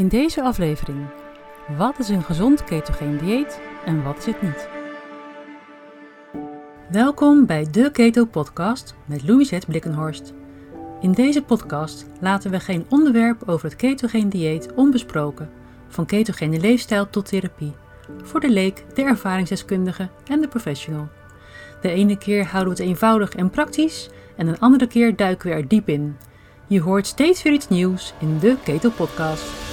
In deze aflevering, wat is een gezond ketogeen dieet en wat is het niet? Welkom bij de Keto Podcast met Louisette Blikkenhorst. In deze podcast laten we geen onderwerp over het ketogeen dieet onbesproken, van ketogene leefstijl tot therapie, voor de leek, de ervaringsdeskundige en de professional. De ene keer houden we het eenvoudig en praktisch en een andere keer duiken we er diep in. Je hoort steeds weer iets nieuws in de Keto Podcast.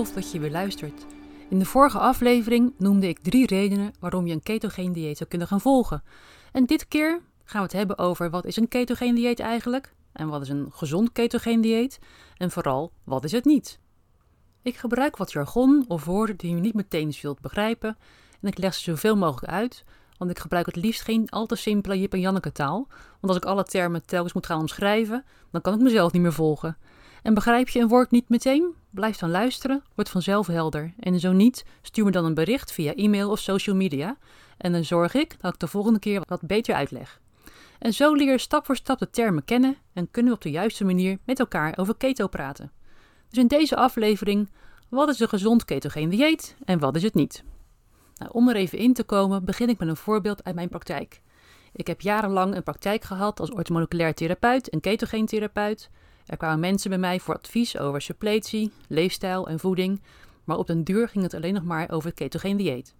Tof dat je weer luistert. In de vorige aflevering noemde ik drie redenen waarom je een ketogeen dieet zou kunnen gaan volgen. En dit keer gaan we het hebben over wat is een ketogeen dieet eigenlijk en wat is een gezond ketogeen dieet en vooral wat is het niet. Ik gebruik wat jargon of woorden die je niet meteen zult begrijpen en ik leg ze zoveel mogelijk uit, want ik gebruik het liefst geen al te simpele Jip en Janneke taal, want als ik alle termen telkens moet gaan omschrijven, dan kan ik mezelf niet meer volgen. En begrijp je een woord niet meteen? Blijf dan luisteren, wordt vanzelf helder. En zo niet, stuur me dan een bericht via e-mail of social media. En dan zorg ik dat ik de volgende keer wat beter uitleg. En zo leer je stap voor stap de termen kennen en kunnen we op de juiste manier met elkaar over keto praten. Dus in deze aflevering, wat is een gezond ketogeen dieet en wat is het niet? Nou, om er even in te komen, begin ik met een voorbeeld uit mijn praktijk. Ik heb jarenlang een praktijk gehad als orthomoleculair therapeut en ketogeen therapeut. Er kwamen mensen bij mij voor advies over suppletie, leefstijl en voeding, maar op den duur ging het alleen nog maar over het ketogeen dieet.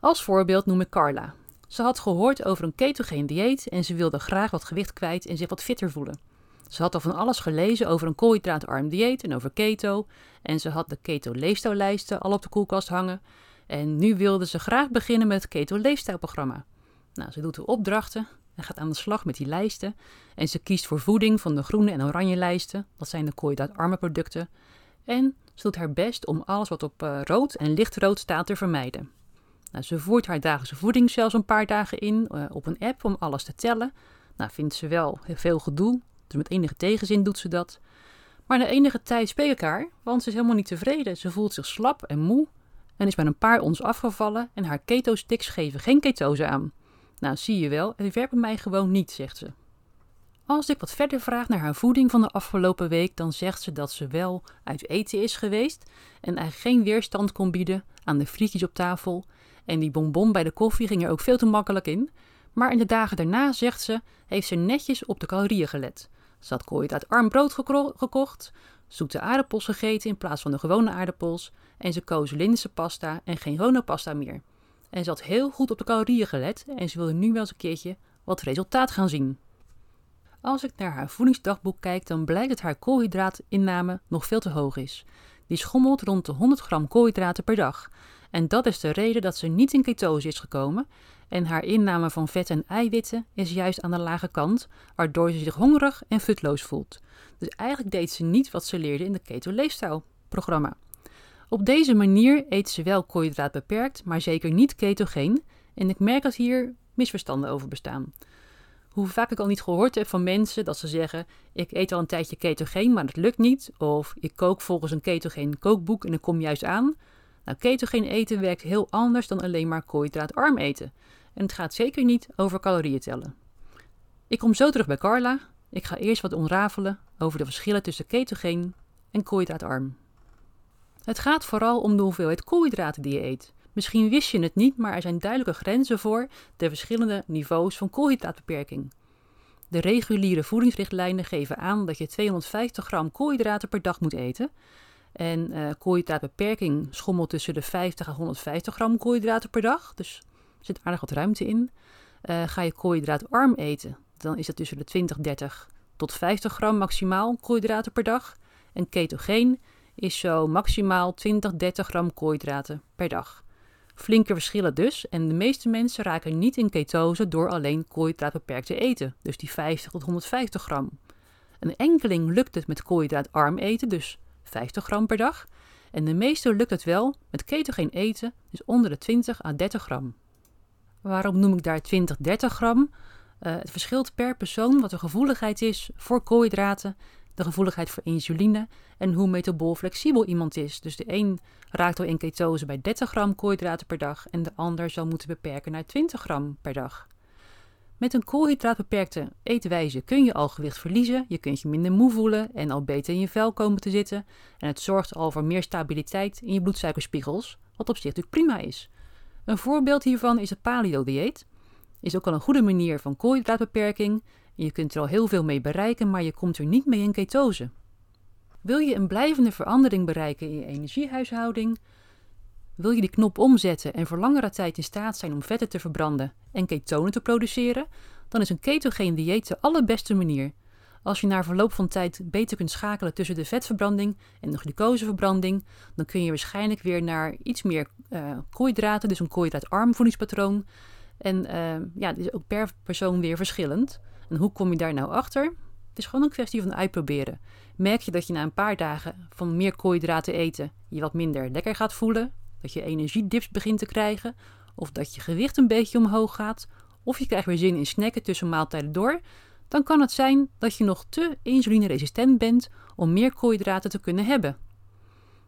Als voorbeeld noem ik Carla. Ze had gehoord over een ketogeen dieet en ze wilde graag wat gewicht kwijt en zich wat fitter voelen. Ze had al van alles gelezen over een koolhydraatarm dieet en over keto en ze had de keto leefstijllijsten al op de koelkast hangen en nu wilde ze graag beginnen met het keto leefstijlprogramma. Nou, ze doet de opdrachten en gaat aan de slag met die lijsten. En ze kiest voor voeding van de groene en oranje lijsten. Dat zijn de koolhydraatarme producten. En ze doet haar best om alles wat op uh, rood en lichtrood staat te vermijden. Nou, ze voert haar dagelijkse voeding zelfs een paar dagen in uh, op een app om alles te tellen. Nou, vindt ze wel veel gedoe, dus met enige tegenzin doet ze dat. Maar na enige tijd spreek ik haar, want ze is helemaal niet tevreden. Ze voelt zich slap en moe en is met een paar ons afgevallen en haar keto-sticks geven geen ketose aan. Nou, zie je wel, het werkt mij gewoon niet, zegt ze. Als ik wat verder vraag naar haar voeding van de afgelopen week, dan zegt ze dat ze wel uit eten is geweest en eigenlijk geen weerstand kon bieden aan de frietjes op tafel. En die bonbon bij de koffie ging er ook veel te makkelijk in. Maar in de dagen daarna, zegt ze, heeft ze netjes op de calorieën gelet. Ze had koolhydraatarm brood gekocht, zoete aardappels gegeten in plaats van de gewone aardappels en ze koos Lindense pasta en geen gewone pasta meer. En ze had heel goed op de calorieën gelet en ze wilde nu wel eens een keertje wat resultaat gaan zien. Als ik naar haar voedingsdagboek kijk, dan blijkt dat haar koolhydraatinname nog veel te hoog is. Die schommelt rond de 100 gram koolhydraten per dag. En dat is de reden dat ze niet in ketose is gekomen. En haar inname van vet en eiwitten is juist aan de lage kant, waardoor ze zich hongerig en futloos voelt. Dus eigenlijk deed ze niet wat ze leerde in de keto leefstijlprogramma. Op deze manier eet ze wel koolhydraat beperkt, maar zeker niet ketogeen. En ik merk dat hier misverstanden over bestaan. Hoe vaak ik al niet gehoord heb van mensen dat ze zeggen: Ik eet al een tijdje ketogeen, maar het lukt niet. Of ik kook volgens een ketogeen kookboek en ik kom juist aan. Nou, ketogeen eten werkt heel anders dan alleen maar koolhydraatarm eten. En het gaat zeker niet over calorieën tellen. Ik kom zo terug bij Carla. Ik ga eerst wat onrafelen over de verschillen tussen ketogeen en koolhydraatarm. Het gaat vooral om de hoeveelheid koolhydraten die je eet. Misschien wist je het niet, maar er zijn duidelijke grenzen voor de verschillende niveaus van koolhydraatbeperking. De reguliere voedingsrichtlijnen geven aan dat je 250 gram koolhydraten per dag moet eten. En uh, koolhydraatbeperking schommelt tussen de 50 en 150 gram koolhydraten per dag. Dus er zit aardig wat ruimte in. Uh, ga je koolhydraatarm eten, dan is dat tussen de 20, 30 tot 50 gram maximaal koolhydraten per dag. En ketogeen is zo maximaal 20, 30 gram koolhydraten per dag. Flinke verschillen dus en de meeste mensen raken niet in ketose door alleen koolhydraatbeperkt te eten, dus die 50 tot 150 gram. Een enkeling lukt het met koolhydraatarm eten, dus 50 gram per dag. En de meeste lukt het wel met ketogeen eten, dus onder de 20 à 30 gram. Waarom noem ik daar 20, 30 gram? Uh, het verschilt per persoon wat de gevoeligheid is voor koolhydraten, de gevoeligheid voor insuline en hoe metabool flexibel iemand is. Dus de een raakt al in ketose bij 30 gram koolhydraten per dag en de ander zal moeten beperken naar 20 gram per dag. Met een koolhydraatbeperkte eetwijze kun je al gewicht verliezen, je kunt je minder moe voelen en al beter in je vel komen te zitten. En het zorgt al voor meer stabiliteit in je bloedsuikerspiegels, wat op zich natuurlijk prima is. Een voorbeeld hiervan is het paleo-dieet. Is ook al een goede manier van koolhydraatbeperking. Je kunt er al heel veel mee bereiken, maar je komt er niet mee in ketose. Wil je een blijvende verandering bereiken in je energiehuishouding? Wil je die knop omzetten en voor langere tijd in staat zijn om vetten te verbranden en ketonen te produceren? Dan is een ketogeen dieet de allerbeste manier. Als je na verloop van tijd beter kunt schakelen tussen de vetverbranding en de glucoseverbranding, dan kun je waarschijnlijk weer naar iets meer uh, koolhydraten, dus een koolhydraatarm voedingspatroon. En uh, ja, dit is ook per persoon weer verschillend. En hoe kom je daar nou achter? Het is gewoon een kwestie van uitproberen. Merk je dat je na een paar dagen van meer koolhydraten eten je wat minder lekker gaat voelen, dat je energiedips begint te krijgen, of dat je gewicht een beetje omhoog gaat, of je krijgt weer zin in snacken tussen maaltijden door, dan kan het zijn dat je nog te insulineresistent bent om meer koolhydraten te kunnen hebben.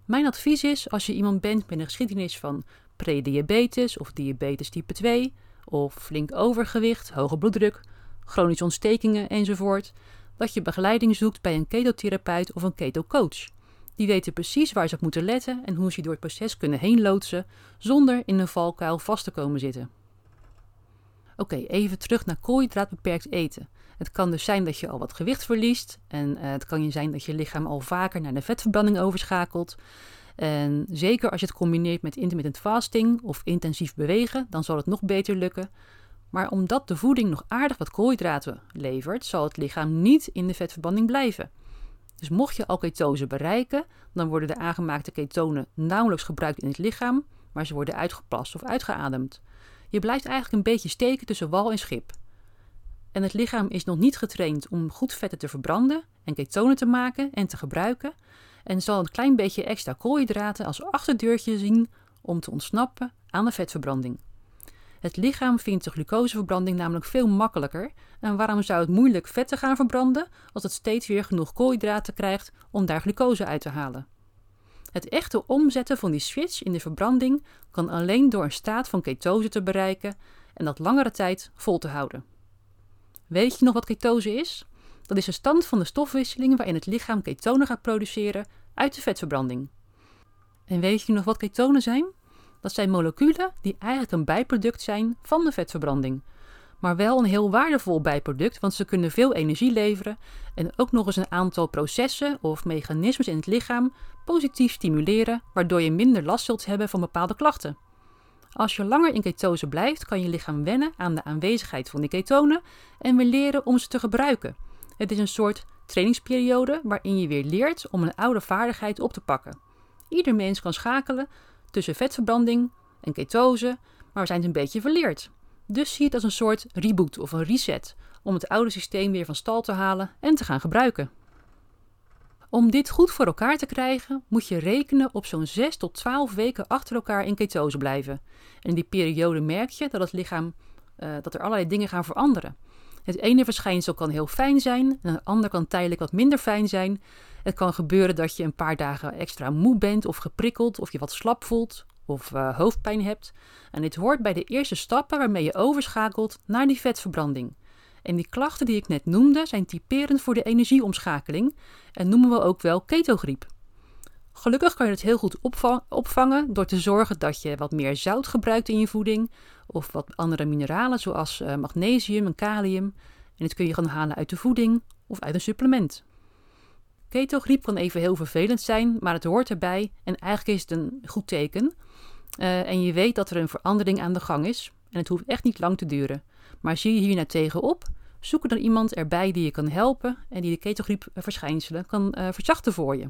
Mijn advies is als je iemand bent met een geschiedenis van prediabetes of diabetes type 2 of flink overgewicht, hoge bloeddruk, chronische ontstekingen enzovoort, dat je begeleiding zoekt bij een ketotherapeut of een ketocoach. Die weten precies waar ze op moeten letten en hoe ze door het proces kunnen heen loodsen zonder in een valkuil vast te komen zitten. Oké, even terug naar koolhydraatbeperkt eten. Het kan dus zijn dat je al wat gewicht verliest. En uh, het kan zijn dat je lichaam al vaker naar de vetverbranding overschakelt. En zeker als je het combineert met intermittent fasting of intensief bewegen, dan zal het nog beter lukken. Maar omdat de voeding nog aardig wat koolhydraten levert, zal het lichaam niet in de vetverbranding blijven. Dus mocht je al ketose bereiken, dan worden de aangemaakte ketonen nauwelijks gebruikt in het lichaam, maar ze worden uitgeplast of uitgeademd. Je blijft eigenlijk een beetje steken tussen wal en schip. En het lichaam is nog niet getraind om goed vetten te verbranden en ketonen te maken en te gebruiken, en zal een klein beetje extra koolhydraten als achterdeurtje zien om te ontsnappen aan de vetverbranding. Het lichaam vindt de glucoseverbranding namelijk veel makkelijker. En waarom zou het moeilijk vetten gaan verbranden als het steeds weer genoeg koolhydraten krijgt om daar glucose uit te halen? Het echte omzetten van die switch in de verbranding kan alleen door een staat van ketose te bereiken en dat langere tijd vol te houden. Weet je nog wat ketose is? Dat is de stand van de stofwisseling waarin het lichaam ketonen gaat produceren uit de vetverbranding. En weet je nog wat ketonen zijn? Dat zijn moleculen die eigenlijk een bijproduct zijn van de vetverbranding. Maar wel een heel waardevol bijproduct, want ze kunnen veel energie leveren en ook nog eens een aantal processen of mechanismes in het lichaam positief stimuleren, waardoor je minder last zult hebben van bepaalde klachten. Als je langer in ketose blijft, kan je lichaam wennen aan de aanwezigheid van die ketonen en weer leren om ze te gebruiken. Het is een soort trainingsperiode waarin je weer leert om een oude vaardigheid op te pakken. Ieder mens kan schakelen tussen vetverbranding en ketose, maar we zijn het een beetje verleerd. Dus zie het als een soort reboot of een reset om het oude systeem weer van stal te halen en te gaan gebruiken. Om dit goed voor elkaar te krijgen, moet je rekenen op zo'n 6 tot 12 weken achter elkaar in ketose blijven. En in die periode merk je dat het lichaam uh, dat er allerlei dingen gaan veranderen. Het ene verschijnsel kan heel fijn zijn, en het ander kan tijdelijk wat minder fijn zijn. Het kan gebeuren dat je een paar dagen extra moe bent of geprikkeld, of je wat slap voelt of uh, hoofdpijn hebt. En dit hoort bij de eerste stappen waarmee je overschakelt naar die vetverbranding. En die klachten die ik net noemde zijn typerend voor de energieomschakeling en noemen we ook wel ketogriep. Gelukkig kan je het heel goed opvangen door te zorgen dat je wat meer zout gebruikt in je voeding of wat andere mineralen zoals uh, magnesium en kalium. En dit kun je gaan halen uit de voeding of uit een supplement. Ketogriep kan even heel vervelend zijn, maar het hoort erbij en eigenlijk is het een goed teken. Uh, en je weet dat er een verandering aan de gang is en het hoeft echt niet lang te duren. Maar zie je hier nou tegenop, zoek er dan iemand erbij die je kan helpen en die de ketogriepverschijnselen kan uh, verzachten voor je.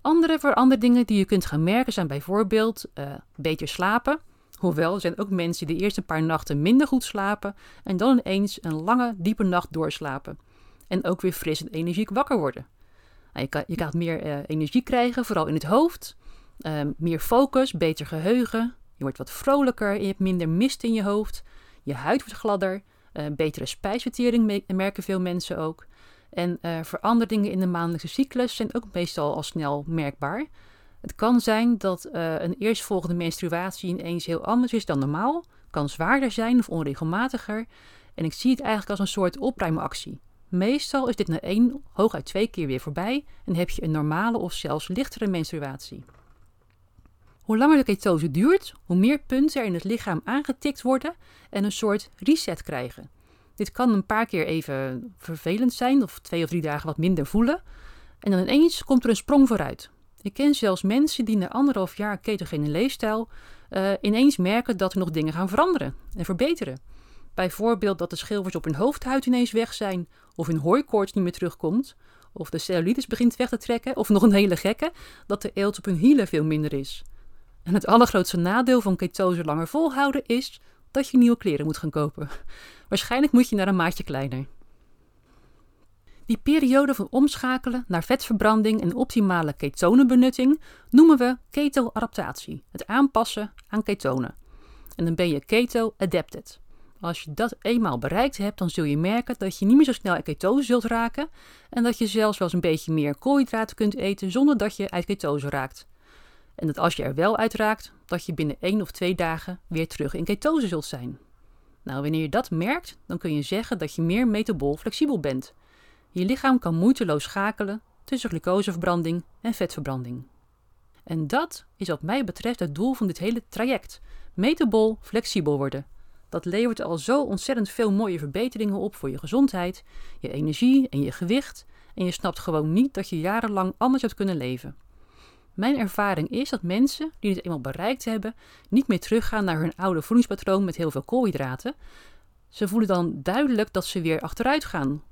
Andere veranderingen die je kunt gaan merken zijn bijvoorbeeld uh, beter slapen. Hoewel, zijn ook mensen die de eerste paar nachten minder goed slapen en dan ineens een lange, diepe nacht doorslapen. En ook weer fris en energiek wakker worden. Nou, je, kan, je meer uh, energie krijgen, vooral in het hoofd. Uh, meer focus, beter geheugen. je wordt wat vrolijker, je hebt minder mist in je hoofd, je huid wordt gladder, uh, betere spijsvertering merken veel mensen ook. En uh, veranderingen in de maandelijkse cyclus zijn ook meestal al snel merkbaar. Het kan zijn dat uh, een eerstvolgende menstruatie ineens heel anders is dan normaal, kan zwaarder zijn of onregelmatiger. En ik zie het eigenlijk als een soort opruimactie. Meestal is dit na één, hooguit twee keer weer voorbij en heb je een normale of zelfs lichtere menstruatie. Hoe langer de ketose duurt, hoe meer punten er in het lichaam aangetikt worden en een soort reset krijgen. Dit kan een paar keer even vervelend zijn of twee of drie dagen wat minder voelen. En dan ineens komt er een sprong vooruit. Ik ken zelfs mensen die na anderhalf jaar ketogene leefstijl uh, ineens merken dat er nog dingen gaan veranderen en verbeteren. Bijvoorbeeld dat de schilfers op hun hoofdhuid ineens weg zijn, of hun hooikoorts niet meer terugkomt, of de cellulitis begint weg te trekken, of nog een hele gekke, dat de eelt op hun hielen veel minder is. En het allergrootste nadeel van ketose langer volhouden is dat je nieuwe kleren moet gaan kopen. Waarschijnlijk moet je naar een maatje kleiner. Die periode van omschakelen naar vetverbranding en optimale ketonenbenutting noemen we ketoadaptatie, het aanpassen aan ketonen. En dan ben je keto-adapted. Als je dat eenmaal bereikt hebt, dan zul je merken dat je niet meer zo snel in ketose zult raken en dat je zelfs wel eens een beetje meer koolhydraten kunt eten zonder dat je uit ketose raakt. En dat als je er wel uit raakt, dat je binnen één of twee dagen weer terug in ketose zult zijn. Nou, wanneer je dat merkt, dan kun je zeggen dat je meer metabol flexibel bent. Je lichaam kan moeiteloos schakelen tussen glucoseverbranding en vetverbranding. En dat is wat mij betreft het doel van dit hele traject: metabol flexibel worden. Dat levert al zo ontzettend veel mooie verbeteringen op voor je gezondheid, je energie en je gewicht. En je snapt gewoon niet dat je jarenlang anders hebt kunnen leven. Mijn ervaring is dat mensen die dit eenmaal bereikt hebben, niet meer teruggaan naar hun oude voedingspatroon met heel veel koolhydraten. Ze voelen dan duidelijk dat ze weer achteruit gaan.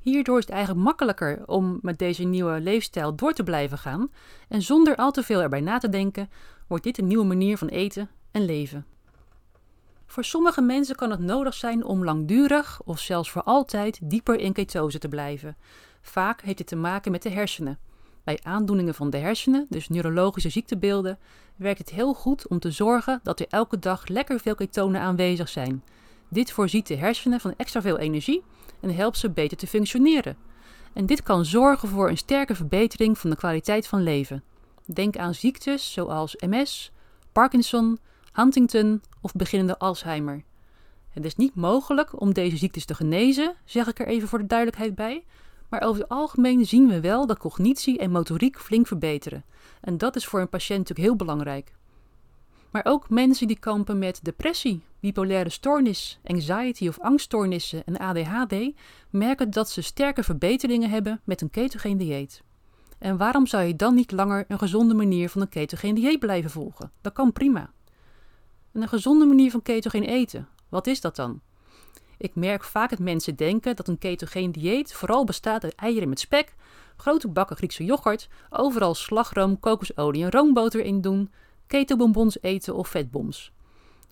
Hierdoor is het eigenlijk makkelijker om met deze nieuwe leefstijl door te blijven gaan en zonder al te veel erbij na te denken, wordt dit een nieuwe manier van eten en leven. Voor sommige mensen kan het nodig zijn om langdurig of zelfs voor altijd dieper in ketose te blijven. Vaak heeft dit te maken met de hersenen. Bij aandoeningen van de hersenen, dus neurologische ziektebeelden, werkt het heel goed om te zorgen dat er elke dag lekker veel ketonen aanwezig zijn. Dit voorziet de hersenen van extra veel energie en helpt ze beter te functioneren. En dit kan zorgen voor een sterke verbetering van de kwaliteit van leven. Denk aan ziektes zoals MS, Parkinson, Huntington of beginnende Alzheimer. Het is niet mogelijk om deze ziektes te genezen, zeg ik er even voor de duidelijkheid bij, maar over het algemeen zien we wel dat cognitie en motoriek flink verbeteren. En dat is voor een patiënt natuurlijk heel belangrijk. Maar ook mensen die kampen met depressie, bipolaire stoornis, anxiety of angststoornissen en ADHD merken dat ze sterke verbeteringen hebben met een ketogeen dieet. En waarom zou je dan niet langer een gezonde manier van een ketogeen dieet blijven volgen? Dat kan prima. En een gezonde manier van ketogeen eten, wat is dat dan? Ik merk vaak dat mensen denken dat een ketogeen dieet vooral bestaat uit eieren met spek, grote bakken Griekse yoghurt, overal slagroom, kokosolie en roomboter in doen, ketobonbons eten of vetboms.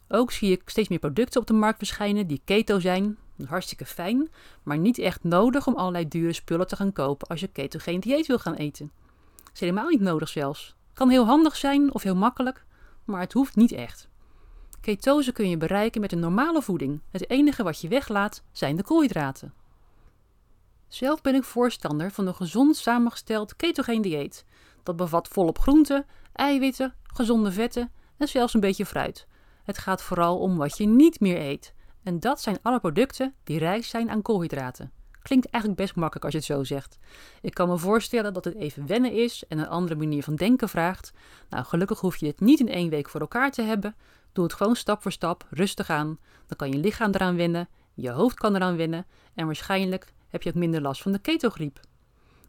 Ook zie ik steeds meer producten op de markt verschijnen die keto zijn. Hartstikke fijn, maar niet echt nodig om allerlei dure spullen te gaan kopen als je ketogeen dieet wil gaan eten. Is helemaal niet nodig zelfs. Kan heel handig zijn of heel makkelijk, maar het hoeft niet echt. Ketose kun je bereiken met een normale voeding. Het enige wat je weglaat zijn de koolhydraten. Zelf ben ik voorstander van een gezond samengesteld ketogeen dieet. Dat bevat volop groenten, eiwitten, gezonde vetten en zelfs een beetje fruit. Het gaat vooral om wat je niet meer eet. En dat zijn alle producten die rijk zijn aan koolhydraten. Klinkt eigenlijk best makkelijk als je het zo zegt. Ik kan me voorstellen dat het even wennen is en een andere manier van denken vraagt. Nou, gelukkig hoef je het niet in één week voor elkaar te hebben. Doe het gewoon stap voor stap, rustig aan. Dan kan je lichaam eraan wennen, je hoofd kan eraan wennen en waarschijnlijk heb je ook minder last van de ketogriep.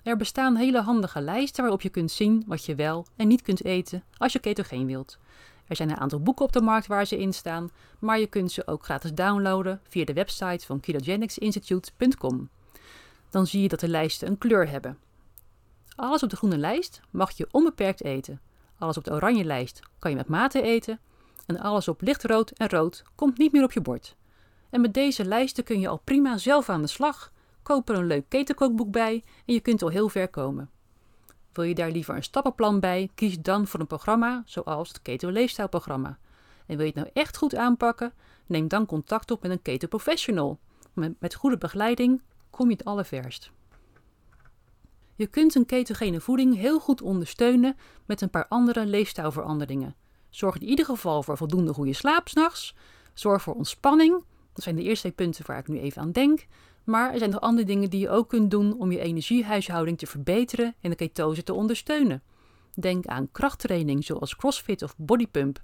Er bestaan hele handige lijsten waarop je kunt zien wat je wel en niet kunt eten als je ketogeen wilt. Er zijn een aantal boeken op de markt waar ze in staan, maar je kunt ze ook gratis downloaden via de website van ketogenicsinstitute.com. Dan zie je dat de lijsten een kleur hebben. Alles op de groene lijst mag je onbeperkt eten. Alles op de oranje lijst kan je met mate eten en alles op lichtrood en rood komt niet meer op je bord. En met deze lijsten kun je al prima zelf aan de slag. Koop er een leuk ketenkookboek bij en je kunt al heel ver komen. Wil je daar liever een stappenplan bij, kies dan voor een programma zoals het Keto Leefstijlprogramma. En wil je het nou echt goed aanpakken? Neem dan contact op met een keto professional. Met, met goede begeleiding kom je het allerverst. Je kunt een ketogene voeding heel goed ondersteunen met een paar andere leefstijlveranderingen. Zorg in ieder geval voor voldoende goede slaap s'nachts. Zorg voor ontspanning. Dat zijn de eerste twee punten waar ik nu even aan denk. Maar er zijn nog andere dingen die je ook kunt doen om je energiehuishouding te verbeteren en de ketose te ondersteunen. Denk aan krachttraining zoals crossfit of bodypump.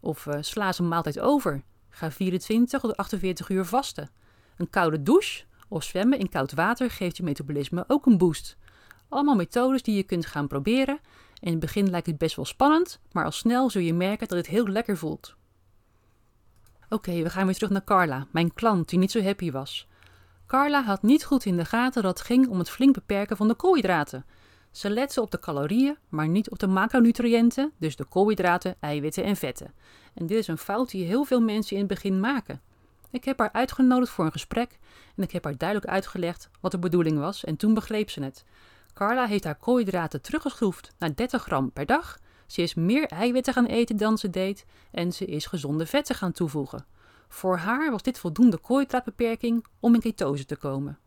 Of uh, sla een maaltijd over. Ga 24 tot 48 uur vasten. Een koude douche of zwemmen in koud water geeft je metabolisme ook een boost. Allemaal methodes die je kunt gaan proberen. In het begin lijkt het best wel spannend, maar al snel zul je merken dat het heel lekker voelt. Oké, we gaan weer terug naar Carla, mijn klant die niet zo happy was. Carla had niet goed in de gaten dat het ging om het flink beperken van de koolhydraten. Ze lette op de calorieën, maar niet op de macronutriënten, dus de koolhydraten, eiwitten en vetten. En dit is een fout die heel veel mensen in het begin maken. Ik heb haar uitgenodigd voor een gesprek en ik heb haar duidelijk uitgelegd wat de bedoeling was en toen begreep ze het. Carla heeft haar koolhydraten teruggeschroefd naar 30 gram per dag. Ze is meer eiwitten gaan eten dan ze deed en ze is gezonde vetten gaan toevoegen. Voor haar was dit voldoende koolhydraatbeperking om in ketose te komen.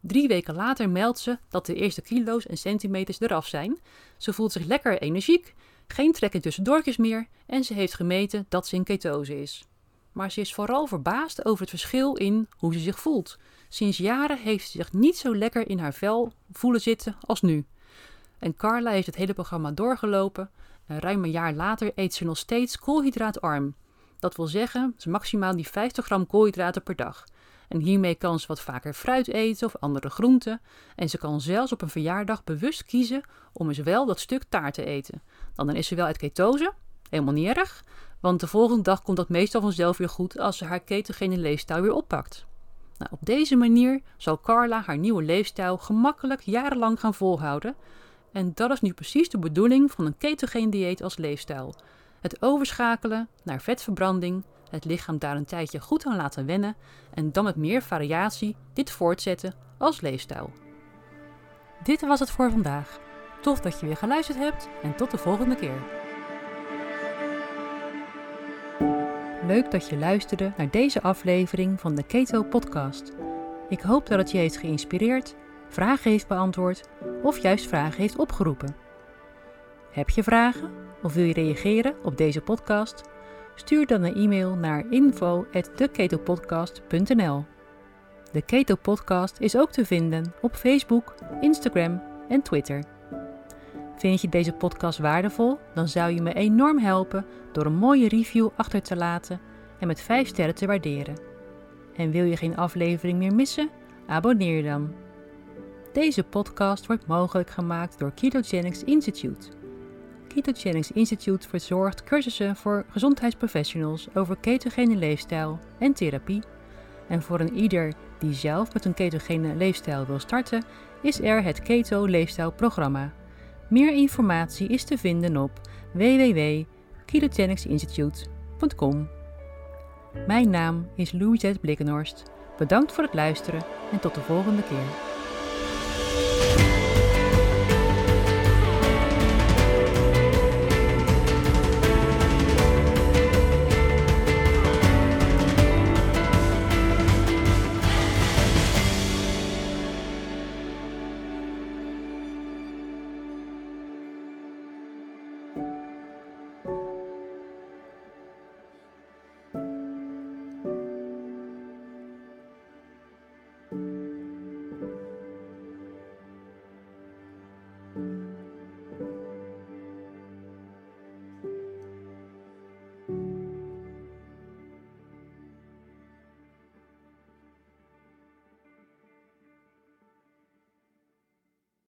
Drie weken later meldt ze dat de eerste kilo's en centimeters eraf zijn. Ze voelt zich lekker energiek, geen trek in tussendoortjes meer en ze heeft gemeten dat ze in ketose is. Maar ze is vooral verbaasd over het verschil in hoe ze zich voelt. Sinds jaren heeft ze zich niet zo lekker in haar vel voelen zitten als nu. En Carla heeft het hele programma doorgelopen. En ruim een jaar later eet ze nog steeds koolhydraatarm. Dat wil zeggen, ze maximaal die 50 gram koolhydraten per dag. En hiermee kan ze wat vaker fruit eten of andere groenten. En ze kan zelfs op een verjaardag bewust kiezen om eens wel dat stuk taart te eten. Dan is ze wel uit ketose, helemaal niet erg. Want de volgende dag komt dat meestal vanzelf weer goed als ze haar ketogene leefstijl weer oppakt. Nou, op deze manier zal Carla haar nieuwe leefstijl gemakkelijk jarenlang gaan volhouden. En dat is nu precies de bedoeling van een ketogene dieet als leefstijl. Het overschakelen naar vetverbranding, het lichaam daar een tijdje goed aan laten wennen en dan met meer variatie dit voortzetten als leefstijl. Dit was het voor vandaag. Tof dat je weer geluisterd hebt en tot de volgende keer. Leuk dat je luisterde naar deze aflevering van de Keto Podcast. Ik hoop dat het je heeft geïnspireerd, vragen heeft beantwoord of juist vragen heeft opgeroepen. Heb je vragen of wil je reageren op deze podcast? Stuur dan een e-mail naar info@theketopodcast.nl. De Keto Podcast is ook te vinden op Facebook, Instagram en Twitter. Vind je deze podcast waardevol? Dan zou je me enorm helpen door een mooie review achter te laten en met 5 sterren te waarderen. En wil je geen aflevering meer missen? Abonneer dan. Deze podcast wordt mogelijk gemaakt door Ketogenics Institute. Ketogenics Institute verzorgt cursussen voor gezondheidsprofessionals over ketogene leefstijl en therapie. En voor een ieder die zelf met een ketogene leefstijl wil starten, is er het Keto Leefstijlprogramma. Meer informatie is te vinden op www.ketogenicsinstitute.com. Mijn naam is Louisette Blikkenhorst. Bedankt voor het luisteren en tot de volgende keer.